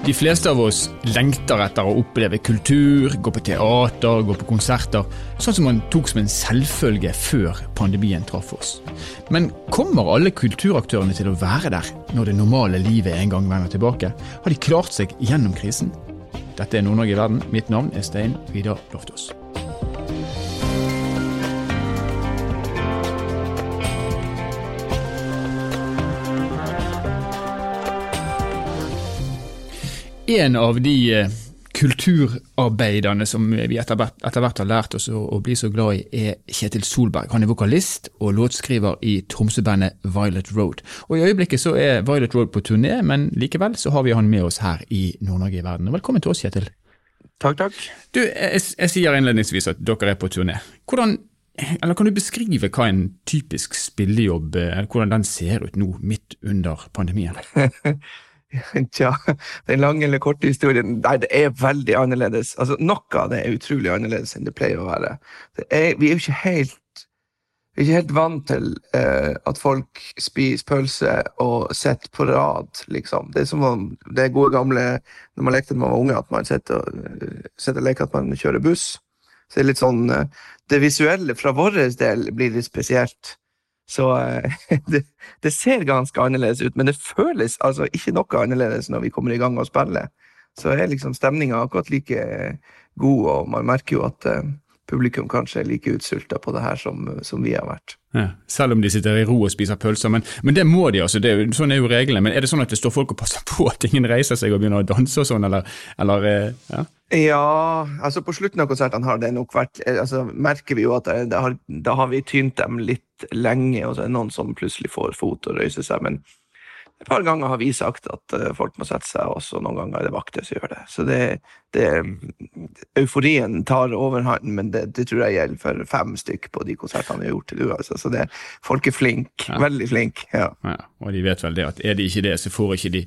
De fleste av oss lengter etter å oppleve kultur, gå på teater, gå på konserter, sånn som man tok som en selvfølge før pandemien traff oss. Men kommer alle kulturaktørene til å være der når det normale livet en gang vender tilbake? Har de klart seg gjennom krisen? Dette er Nord-Norge i verden. Mitt navn er Stein Vidar Loftaas. En av de eh, kulturarbeiderne som vi etter hvert, har lært oss å, bli så glad i, er Kjetil Solberg. Han er vokalist og låtskriver i Tromsø-bandet Violet Road. Og I øyeblikket så er Violet Road på turné, men likevel så har vi han med oss her i Nord-Norge i verden. Velkommen til oss, Kjetil. Takk, takk. Du, jeg, jeg sier innledningsvis at dere er på turné. Hvordan eller Kan du beskrive hva en typisk spillejobb eller hvordan den ser ut nå, midt under pandemien? Tja, den lange eller korte historien Nei, det er veldig annerledes. Altså, Noe av det er utrolig annerledes enn det pleier å være. Er, vi er jo ikke helt ikke helt vant til uh, at folk spiser pølse og sitter på rad, liksom. Det er som om det gode gamle når man lekte da man var unge, at man uh, sitter og leker at man kjører buss. Så det er litt sånn uh, Det visuelle fra vår del blir litt spesielt. Så eh, det, det, ser ganske annerledes ut, men det føles altså ikke noe annerledes når vi kommer i gang og spiller. Så er liksom stemninga akkurat like god, og man merker jo at uh, publikum kanskje er like utsulta på det her som, som vi har vært. Ja, selv om de sitter i ro og spiser pølser, men, men det må de, altså. Det, sånn er jo reglene. Men er det sånn at det står folk og passer på at ingen reiser seg og begynner å danse og sånn, eller, eller eh, ja? Ja, altså på slutten av konsertene har det nok vært altså Merker vi jo at det, det har, da har vi tynt dem litt lenge, og så er det noen som plutselig får fot og røyser seg. men et par ganger har vi sagt at uh, folk må sette seg, og noen ganger er det vakter som gjør det. Så det, det Euforien tar overhånd, men det, det, tror jeg gjelder for fem stykk på de konsertene vi har gjort til nå. Altså. Så det, folk er flinke. Ja. Veldig flinke. Ja. ja. Og de vet vel det at er de ikke det, så får ikke de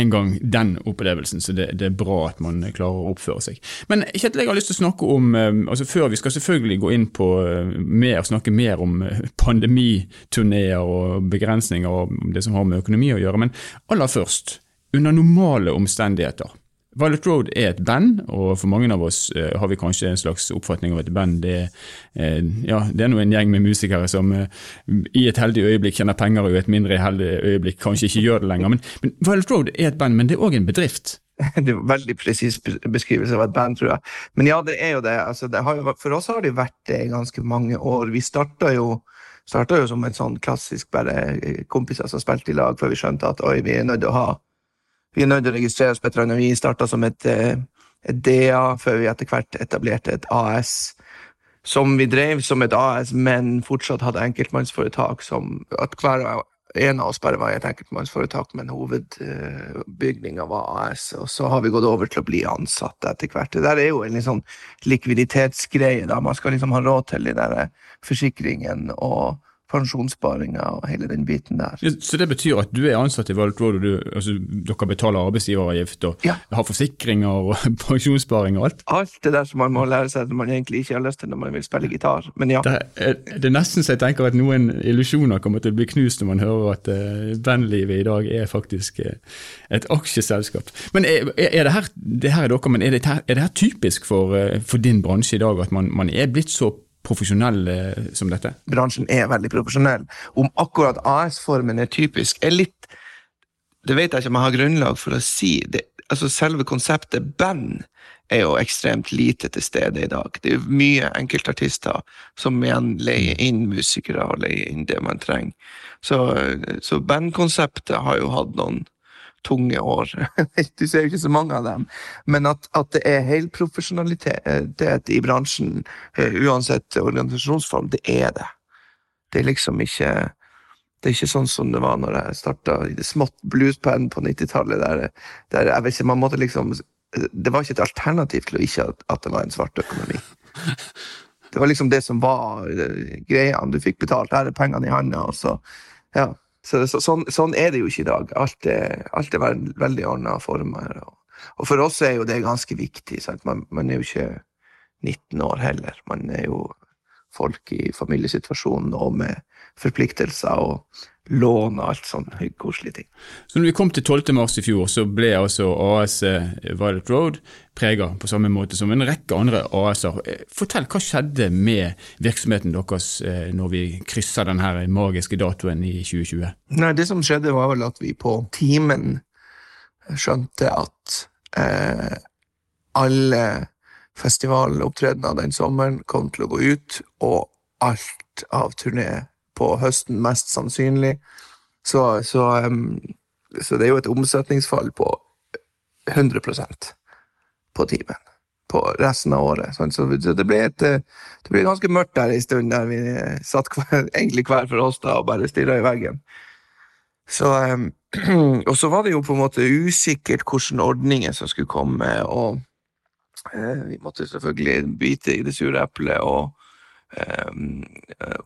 engang den opplevelsen. Så det, er bra at man klarer å oppføre seg. Men Kjetil, jeg har lyst til å snakke om um, altså før Vi skal selvfølgelig gå inn på uh, mer, snakke mer om pandemiturneer og begrensninger og det som har med økonomi å gjøre gjøre. Men aller først, under normale omstendigheter. Violet Road er et band, og for mange av oss eh, har vi kanskje en slags oppfatning av et band. Det, eh, ja, det er nå en gjeng med musikere som eh, i et heldig øyeblikk tjener penger, og i et mindre heldig øyeblikk kanskje ikke gjør det lenger. Men, men Violet Road er et band, men det er òg en bedrift. Det er en veldig presis beskrivelse av et band, tror jeg. Men ja, det er jo det. Altså, det jo, for oss har det vært det i ganske mange år. Vi starta jo starta jo som et sånn klassisk bare eh, kompiser som spilte i lag, før vi skjønte at oi, vi er nødt til å ha vi er nødt til å registrere oss på et eller annet. Vi starta som et, eh, et, DA, før vi etter hvert etablerte et AS. Som vi drev som et AS, men fortsatt hadde enkeltmannsforetak. som at hver en av oss bare var et enkeltmannsforetak, men hovedbygninga var AS. Og så har vi gått over til å bli ansatte etter hvert. Det der er jo en liksom likviditetsgreie. da Man skal liksom ha råd til de der forsikringen og pensjonssparinga og hele den biten der. Ja, så det betyr at du er ansatt i Valtråd, og du, altså, dere betaler arbeidsgiveravgift og ja. har forsikringer og pensjonssparing og alt? Alt det der som man må lære seg at man egentlig ikke har lyst til når man vil spille gitar, men ja. Det er, det er nesten så jeg tenker at noen illusjoner kommer til å bli knust når man hører at uh, bandlivet i dag er faktisk uh, et aksjeselskap. Men er, er, det her, det her er dere, men er det, her, er det her typisk for, uh, for din bransje i dag, at man, man er blitt så profesjonell som dette? Bransjen er veldig profesjonell. Om akkurat AS-formen er typisk, er litt Det vet jeg ikke om jeg har grunnlag for å si. Det, altså Selve konseptet band er jo ekstremt lite til stede i dag. Det er mye enkeltartister som igjen leier inn musikere og leier inn det man trenger. Så, så bandkonseptet har jo hatt noen tunge år. du ser jo ikke så mange av dem. Men at, at det er helprofesjonalitet i bransjen, eh, uansett organisasjonsform, det er det. Det er liksom ikke det er ikke sånn som det var når jeg starta i det smått bluesband på 90-tallet. Der, der, jeg vet ikke, man måtte liksom Det var ikke et alternativ til å ikke at, at det var en svart økonomi. Det var liksom det som var eh, greia. Du fikk betalt, her er pengene i handa, og så Ja. Så, så, sånn, sånn, er det jo ikke i dag. Alt er, alt er veld, veldig ordna former. Og, og, for oss er jo det ganske viktig. Man, man, er jo ikke 19 år heller. Man er jo folk i familiesituasjonen og med forpliktelser. Og lån og alt sånn koselige ting. Så når vi kom til 12. mars i fjor, så ble altså AS Violet Road prega på samme måte som en rekke andre AS-er. Fortell, hva skjedde med virksomheten deres når vi krysser denne magiske datoen i 2020? Nei, Det som skjedde, var vel at vi på timen skjønte at eh, alle festivalopptredener den sommeren kom til å gå ut, og alt av turné på høsten, mest sannsynlig. Så, så, så det er jo et omsetningsfall på 100% på timen på resten av året. Sånn. Så det ble, et, det ble ganske mørkt der en stund, der vi satt hver, egentlig hver for oss da og bare stirra i veggen. Så, um, og så var det jo på en måte usikkert hvilke ordninger som skulle komme, og uh, vi måtte selvfølgelig bite i det sure eplet og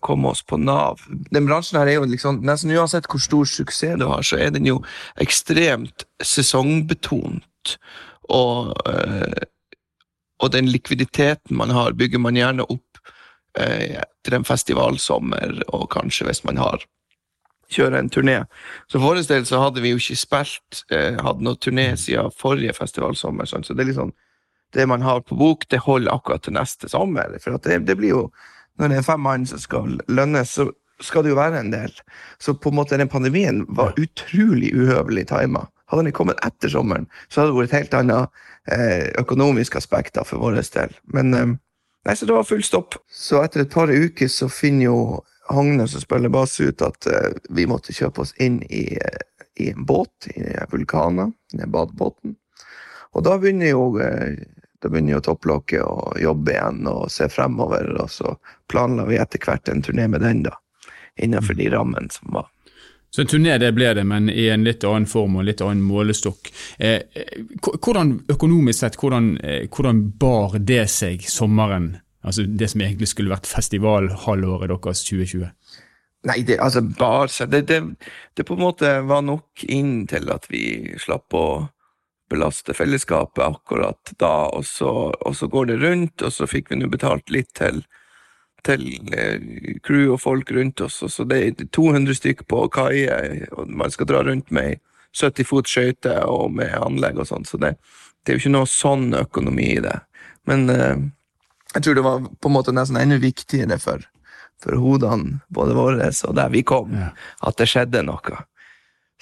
komme oss på Nav. Den bransjen her er jo liksom, nesten uansett hvor stor suksess du har, så er den jo ekstremt sesongbetont. Og, uh, og den likviditeten man har, bygger man gjerne opp etter en festivalsommer, og kanskje hvis man har kjøre en turné. Så for vår del så hadde vi jo ikke spilt eh, hadde noe turné siden forrige festivalsommer. Sånn. Så det er liksom det man har på bok, det holder akkurat til neste sommer. For det, det, blir jo, når det er fem mann som skal lønnes, så skal det jo være en del. Så på en måte den pandemien var utrolig uhøvelig tima. Hadde den kommet etter sommeren, så hadde det vært et helt annet eh, økonomisk aspekt for vår del. Men eh, nei, så det var full stopp. Så etter et par uker så finner jo Hogne som spiller bass, ut at uh, vi måtte kjøpe oss inn i, i en båt, i vulkaner, i badebåten. Og da begynner jo da begynner jo topplokket å jobbe igjen og se fremover, og så planla vi etter hvert en turné med den, da. Innenfor de rammene som var. Så en turné det ble det, men i en litt annen form og litt annen målestokk. Eh, hvordan økonomisk sett, hvordan, eh, hvordan bar det seg sommeren Altså det som egentlig skulle vært festivalhalvåret deres 2020? Nei, det altså bare det, det, det, på en måte var nok inn til at vi slapp å belaste fellesskapet akkurat da, og så, og så går det rundt, og så fikk vi nå betalt litt til, til eh, crew og folk rundt oss, så det er 200 stykker på kaier, og man skal dra rundt med 70 fot skøyte og med anlegg og sånn, så det, det, er jo ikke noe sånn økonomi i det. Men eh, jeg tror det var på en måte nesten enda viktigere for, for hodene, både våre og der vi kom, ja. at det skjedde noe.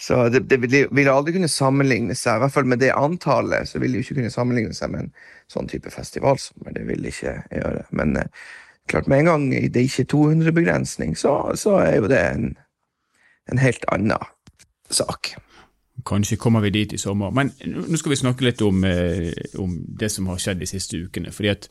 Så det, det vil aldri kunne sammenligne seg, i hvert fall med det antallet, så ville det ikke kunne sammenligne seg med en sånn type festivalsommer. Det vil ikke gjøre. Men eh, klart, med en gang det ikke er 200-begrensning, så, så, er jo det en, en helt annen sak. Kanskje kommer vi dit i sommer. Men nå skal vi snakke litt om, eh, om det som har skjedd de siste ukene. fordi at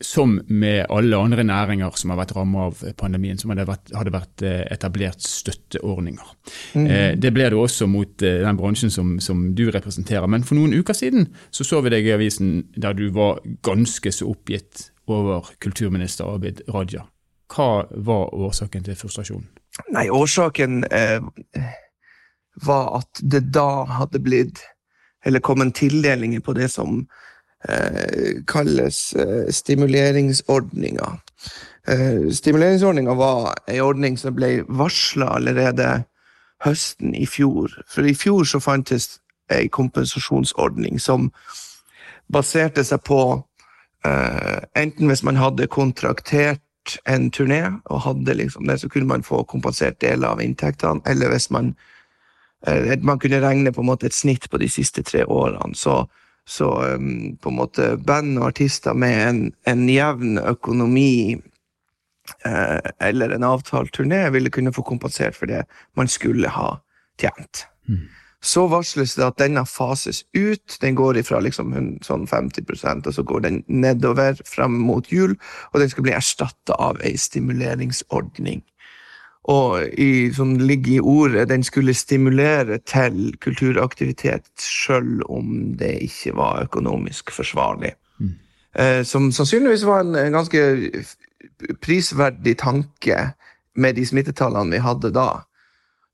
som med alle andre næringer som har vært rammet av pandemien, som hadde vært, hadde vært eh, etablert støtteordninger. Mm. Eh, det ble det også mot eh, den bransjen som, som, du representerer. Men for noen uker siden så, så vi deg i avisen der du var ganske så oppgitt over kulturminister Abid Raja. Hva var årsaken til frustrasjonen? Nei, årsaken eh, var at det da hadde blitt Eller kommet tildelinger på det som kalles eh, stimuleringsordninga. Eh, stimuleringsordninga var ei ordning som ble varsla allerede høsten i fjor. For i fjor så fantes ei kompensasjonsordning som baserte seg på enten hvis man hadde kontraktert en turné og hadde liksom det, så kunne man få kompensert deler av inntektene, eller hvis man man kunne regne på en måte et snitt på de siste tre årene. Så så um, på en måte band og artister med en, en jevn økonomi uh, eller en avtalt turné ville kunne få kompensert for det man skulle ha tjent. Mm. Så varsles det at denne fases ut. Den går ifra liksom sånn 50% og så går den nedover frem mot jul, og den skal bli erstatta av ei stimuleringsordning og i, som ligger i ordet, den skulle stimulere til kulturaktivitet selv om det ikke var økonomisk forsvarlig. Mm. Eh, som sannsynligvis var en, en, ganske prisverdig tanke med de smittetallene vi hadde da.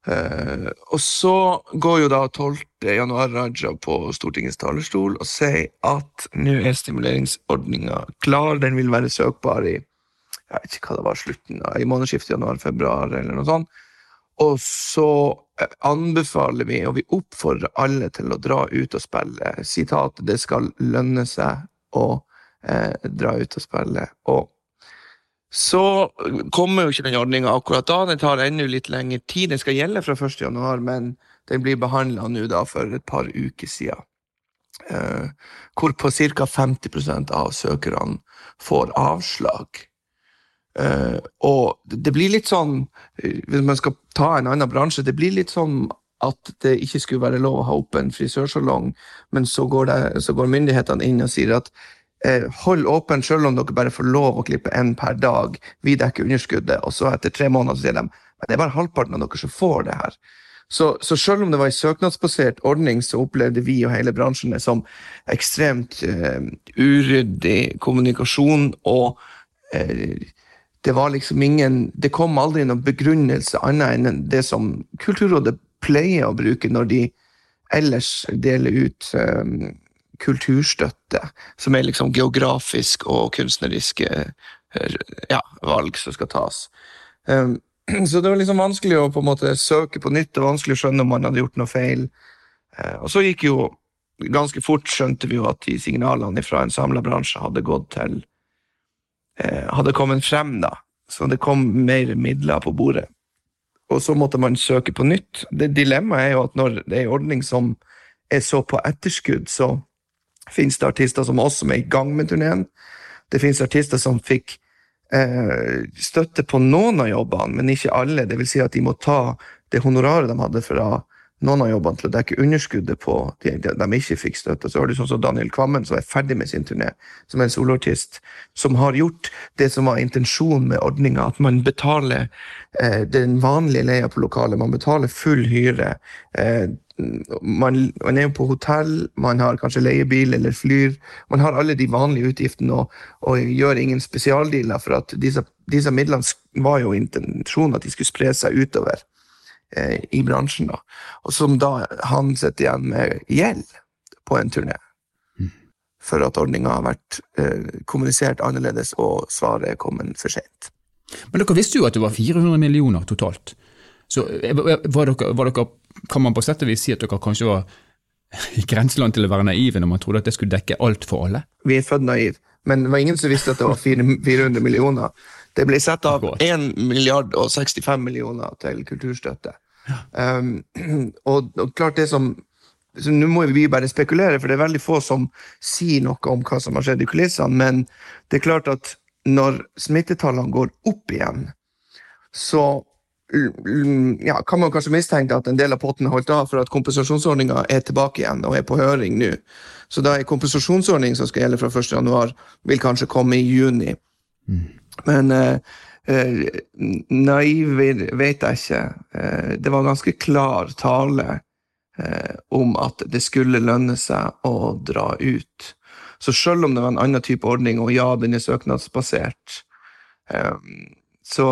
Eh, og så går jo da 12. januar Raja på Stortingets talerstol og sier at nå er stimuleringsordninga klar, den vil være søkbar i jeg vet ikke hva det var, slutten i månedsskiftet januar-februar, eller noe sånt. Og så eh, anbefaler vi, og vi oppfordrer alle til å dra ut og spille. Sitat 'det skal lønne seg å eh, dra ut og spille'. Og så kommer jo ikke den ordninga akkurat da. Den tar ennå litt lengre tid. Den skal gjelde fra 1. januar, men den blir behandla nå da for et par uker siden. Eh, hvorpå ca. 50% av søkerne får avslag. Uh, og det blir litt sånn, eh, hvis man skal ta en annen bransje, det blir litt sånn at det ikke skulle være lov å ha opp en frisørsalong, men så går, det, så går myndighetene inn og sier at eh, hold åpen selv om dere bare får lov å klippe én per dag, vi dekker underskuddet, og så etter tre måneder sier de men det er bare halvparten av dere som får det her. Så, så selv om det var en søknadsbasert ordning, så opplevde vi og hele bransjen det som ekstremt eh, uryddig kommunikasjon og det var liksom ingen Det kom aldri noen begrunnelse annet enn det som Kulturrådet pleier å bruke når de ellers deler ut um, kulturstøtte, som er liksom geografisk og kunstneriske ja, valg som skal tas. Um, så det var liksom vanskelig å på en måte søke på nytt, og vanskelig å skjønne om man hadde gjort noe feil. Uh, og så gikk jo ganske fort skjønte vi jo at de signalene fra en samla bransje hadde gått til Eh, hadde kommet frem, da. Så det kom mer midler på bordet. Og så måtte man søke på nytt. Det Dilemmaet er jo at når det er en ordning som er så på etterskudd, så finnes det artister som oss som er i gang med turneen. Det finnes artister som fikk eh, støtte på noen av jobbene, men ikke alle. Det vil si at de må ta det honoraret de hadde fra noen av jobbene til å dekke underskuddet på de, de, de ikke fikk støtte. Så har du sånn som Daniel Kvammen, som er ferdig med sin turné, som er en soloartist, som har gjort det som var intensjonen med ordninga, at man betaler eh, den vanlige leia på lokalet, man betaler full hyre. Eh, man, man, er jo på hotell, man har kanskje leiebil eller flyr. Man har alle de vanlige utgiftene og, og gjør ingen spesialdealer, for at disse, disse midlene var jo intensjonen at de skulle spre seg utover eh, i bransjen. Da. Og som da han sitter igjen med gjeld på en turné. Mm. For at ordninga har vært eh, kommunisert annerledes, og svaret er kommet for sent. Men dere visste jo at det var 400 millioner totalt. Så eh, var dere, var dere, kan man på sett og vis si at dere kanskje var i grenseland til å være naive når man trodde at det skulle dekke alt for alle? Vi er født naive, men det var ingen som visste at det var 400 millioner. Det ble satt av 1 milliard og 65 millioner til kulturstøtte. Ja. Um, og, og, klart det som Nå må vi bare spekulere, for det er veldig få som sier noe om hva som har skjedd i kulissene. Men det er klart at når smittetallene går opp igjen, så ja, kan man kanskje mistenke at en del av potten er holdt av for at kompensasjonsordninga er tilbake igjen og er på høring nå. Så da er kompensasjonsordning som skal gjelde fra 1.1, vil kanskje komme i juni. Mm. Men eh, eh, naiv vet jeg ikke. Eh, det var ganske klar tale om at det skulle lønne seg å dra ut. Så selv om det var en annen type ordning, og ja, den er søknadsbasert, så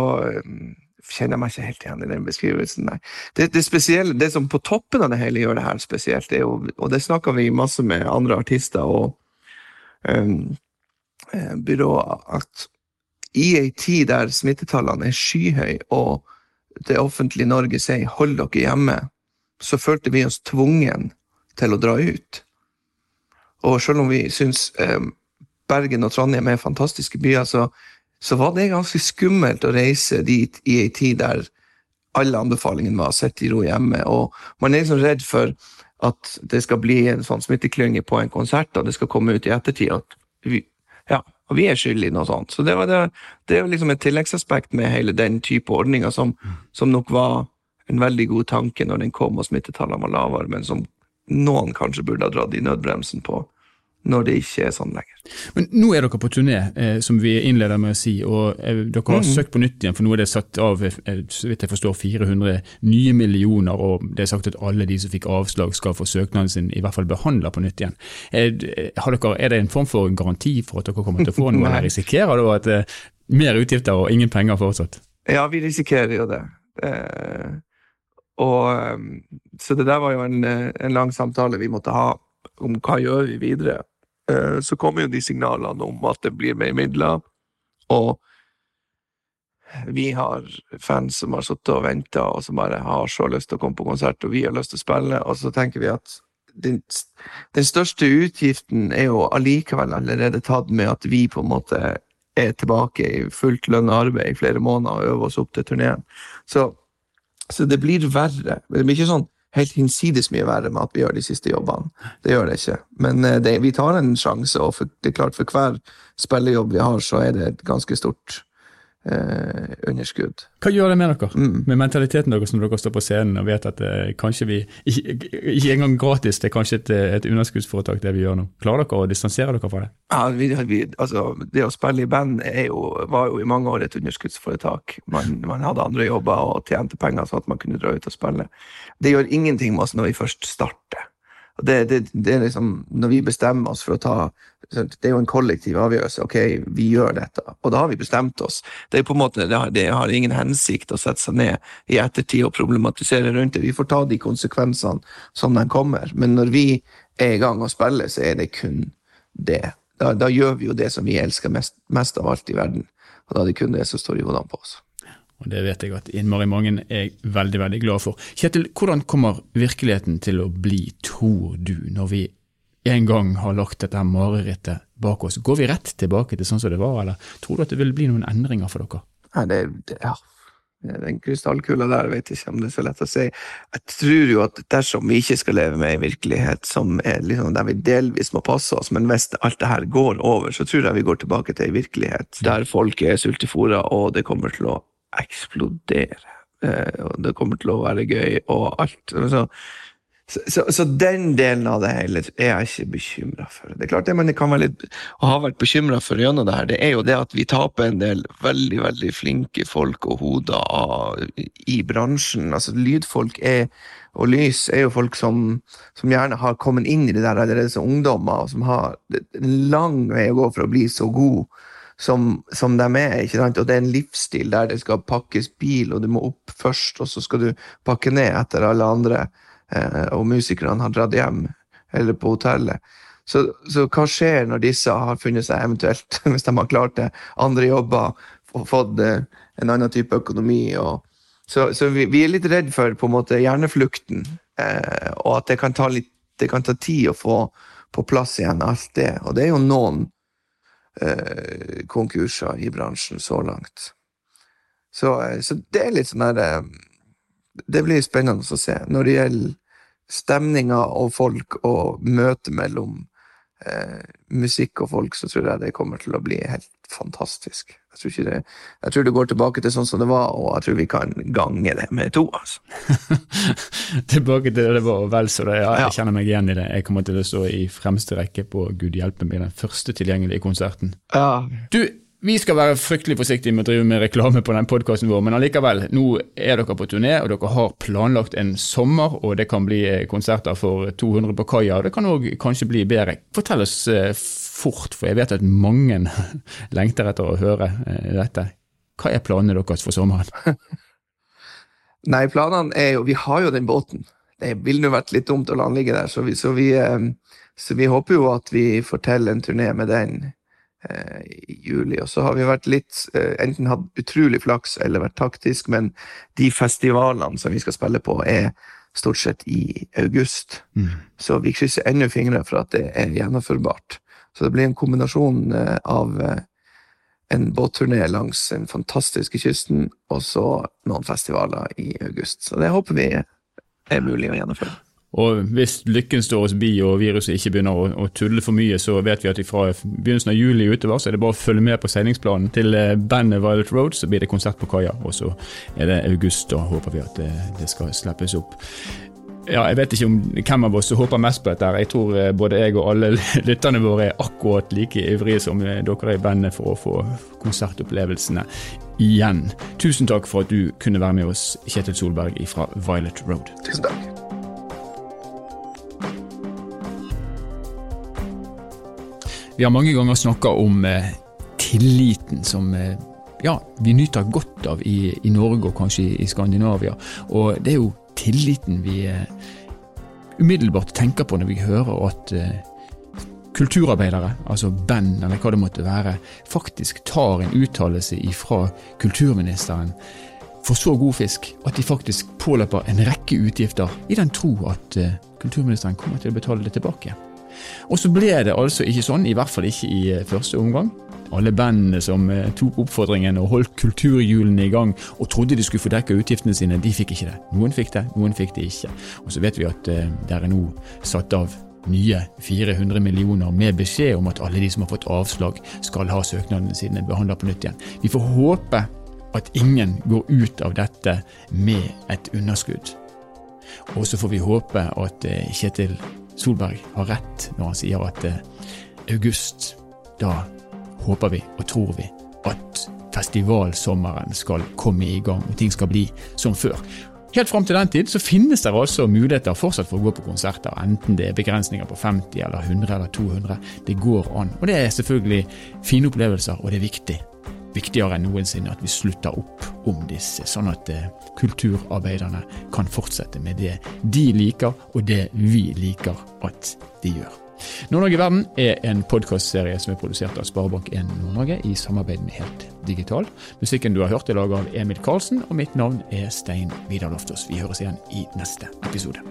kjenner jeg meg ikke helt igjen i den beskrivelsen. Det, det, spesielle, det som på toppen av det hele gjør det her spesielt, det jo, og det snakker vi masse med andre artister og um, byråer, at i ei tid der smittetallene er skyhøye, og det offentlige Norge sier 'hold dere hjemme', så følte vi oss tvungen til å dra ut. Og selv om vi syns eh, Bergen og Trondheim er fantastiske byer, så, så, var det ganske skummelt å reise dit i ei tid der alle anbefalingene var å i ro hjemme. Og man er liksom redd for at det skal bli en sånn smitteklynge på en konsert, og det skal komme ut i ettertid at vi, og vi er skyld i noe sånt. Så det, var det, det er liksom et tilleggsaspekt med hele den type ordninger som, som, nok var en veldig god tanke når den kom og smittetallene var lavere, men som noen kanskje burde ha dratt i nødbremsen på når det ikke er sånn lenger. Men Nå er dere på turné, eh, som vi innleder med å si, og eh, dere har mm. søkt på nytt igjen, for nå er det satt av eh, så vidt jeg forstår, 400 nye millioner, og det er sagt at alle de som fikk avslag skal få søknaden sin i hvert fall behandla på nytt igjen. Eh, dere, er, det en form for garanti for at dere kommer til å få noe, eller risikerer da at eh, mer utgifter og ingen penger fortsatt? Ja, vi risikerer jo det. Eh, og, så det der var jo en, en lang samtale vi måtte ha om hva gjør vi videre. Eh, så kommer jo de signalene om at det blir mer midler. Og vi har fans som har sittet og venta, og som bare har så lyst til å komme på konsert, og vi har lyst til å spille, og så tenker vi at den, den største utgiften er jo allikevel allerede tatt med at vi på en måte er tilbake i fullt lønna arbeid i flere måneder og øver oss opp til turneen. Så, så, det blir verre. Det blir ikke sånn helt hinsides mye verre med at vi gjør de siste jobbene. Det gjør det ikke. Men eh, det, vi tar en sjanse, og for, det er klart for hver spillejobb vi har, så er det et ganske stort eh, underskudd. Hva gjør det med dere? Mm. Med mentaliteten deres når dere står på scenen og vet at eh, kanskje vi ikke, engang gratis, det er kanskje et, et underskuddsforetak det vi gjør nå. Klarer dere å distansere dere fra det? Ja, vi, vi, altså, Det å spille i band jo, var jo i mange år et underskuddsforetak. Man, man, hadde andre jobber og tjente penger sånn at man kunne dra ut og spille. Det gjør ingenting med oss når vi først starter. Det, det, det, liksom, Når vi bestemmer oss for å ta Det er jo en kollektiv avgjørelse. Ok, vi gjør dette. Og da har vi bestemt oss. Det er på en måte, det har, det har ingen hensikt å sette seg ned i ettertid og problematisere rundt det. Vi får ta de konsekvensene som de kommer. Men når vi er i gang og spiller, så er det kun det. Da, da gjør vi jo det som vi elsker mest, mest av alt i verden. Og da er det kun det som står i hodene på oss. Og Det vet jeg at innmari mange er veldig veldig glad for. Kjetil, hvordan kommer virkeligheten til å bli, tror du, når vi en gang har lagt dette marerittet bak oss? Går vi rett tilbake til sånn som det var, eller tror du at det vil bli noen endringer for dere? Nei, det, det, ja. Den krystallkula der, jeg vet ikke om det er så lett å si. Jeg tror jo at dersom vi ikke skal leve med en virkelighet som er liksom der vi delvis må passe oss, men hvis alt det her går over, så tror jeg vi går tilbake til en virkelighet der folk er sultefòra, og det kommer til å eksplodere. Eh, og det kommer til å være gøy og alt. Så, så, så, den delen av det hele er jeg ikke bekymra for. Det er klart det man kan være litt, og har vært bekymra for gjennom det her, det er jo det at vi taper en del veldig veldig flinke folk og hoder av, i bransjen. Altså Lydfolk er, og lys er jo folk som, som gjerne har kommet inn i det der allerede som ungdommer, og som har en lang vei å gå for å bli så god som, som de er. ikke sant? Og det er en livsstil der det skal pakkes bil, og du må opp først, og så skal du pakke ned etter alle andre, og musikerne har dratt hjem eller på hotellet. Så, så, hva skjer når disse har funnet seg eventuelt, hvis de har klart det, andre jobber og fått eh, en annen type økonomi? og så, så vi, vi, er litt redd for på en måte hjerneflukten, eh, og at det kan, litt, det kan ta tid å få på plass igjen alt det. Og det er jo noen eh, konkurser i bransjen så langt. Så, eh, så det er litt sånn her eh, Det blir spennende å se. Når det gjelder stemninga og folk og møtet mellom eh, musikk og folk, så tror jeg det kommer til å bli helt fantastisk. Jeg tror, det, jeg tror, det, går tilbake til sånn som det var, og jeg tror vi kan gange det med to. altså. tilbake til det det var, og vel så det. Ja, jeg kjenner meg igjen i det. Jeg kommer til å stå i fremste rekke på Gud hjelpe meg, den første tilgjengelige konserten. Ja. Du, vi skal være fryktelig forsiktige med å drive med reklame på den podkasten vår, men allikevel, nå er dere på turné, og dere har planlagt en sommer, og det kan bli eh, konserter for 200 på kaia, og det kan òg kanskje bli bedre. Fortell oss eh, fort, for jeg vet at mange lengter etter å høre eh, dette. Hva er planene deres for sommeren? Nei, planene er jo Vi har jo den båten. Det ville nå vært litt dumt å la den ligge der, så vi, så vi, så vi håper jo at vi får til en turné med den i juli. Og så har vi vært litt eh, enten hatt utrolig flaks eller vært taktisk, men de festivalene som vi skal spille på, er stort sett i august. Mm. Så vi krysser ennå fingre for at det er gjennomførbart. Så det blir en kombinasjon eh, av en båtturné langs den fantastiske kysten, og så noen festivaler i august. Så det håper vi er mulig å gjennomføre. Og hvis lykken står oss bi og viruset ikke begynner å, å, tulle for mye, så vet vi at fra begynnelsen av juli utover så er det bare å følge med på sendingsplanen til eh, bandet Violet Road. Så blir det konsert på kaia, og så er det august. Da håper vi at det, det skal slippes opp. Ja, jeg vet ikke om hvem av oss som håper mest på dette. Jeg tror eh, både jeg og alle lytterne våre er akkurat like ivrige som dere dere i bandet for å få konsertopplevelsene igjen. Tusen takk for at du kunne være med oss, Kjetil Solberg fra Violet Road. Tusen takk. Vi har mange ganger snakka om eh, tilliten som eh, ja, vi nyter godt av i, i, Norge og kanskje i, Skandinavia. Og det er jo tilliten vi eh, umiddelbart tenker på når vi hører at kulturarbeidere, altså band eller hva det måtte være, faktisk tar en uttalelse ifra kulturministeren for så god fisk at de faktisk påløper en rekke utgifter i den tro at kulturministeren kommer til å betale det tilbake. Og så ble det altså ikke sånn, i hvert fall ikke i uh, første omgang. Alle bandene som uh, tok oppfordringen og holdt kulturhjulene i gang og trodde de skulle få dekka utgiftene sine, de fikk ikke det. Noen fikk det, noen fikk det ikke. Og så vet vi at det er nå satt av nye 400 millioner med beskjed om at alle de som har fått avslag, skal ha søknadene sine behandla på nytt igjen. Vi får håpe at ingen går ut av dette med et underskudd. Og så får vi håpe at eh, Kjetil Solberg har rett når han sier at eh, august, da håper vi og tror vi at festivalsommeren skal komme i gang og ting skal bli som før. Helt fram til den tid så finnes det altså muligheter fortsatt for å gå på konserter, enten det er begrensninger på 50 eller 100 eller 200. Det går an. Og det er selvfølgelig fine opplevelser, og det er viktig viktigere enn noensinne at vi slutter opp om disse, sånn at eh, kulturarbeiderne kan fortsette med det de liker, og det vi liker at de gjør. Nord-Norge Verden er en podkastserie som er produsert av Sparebank1 Nord-Norge i samarbeid med Helt Digital. Musikken du har hørt er laget av Emil Karlsen, og mitt navn er Stein Vidar Loftaas. Vi høres igjen i neste episode.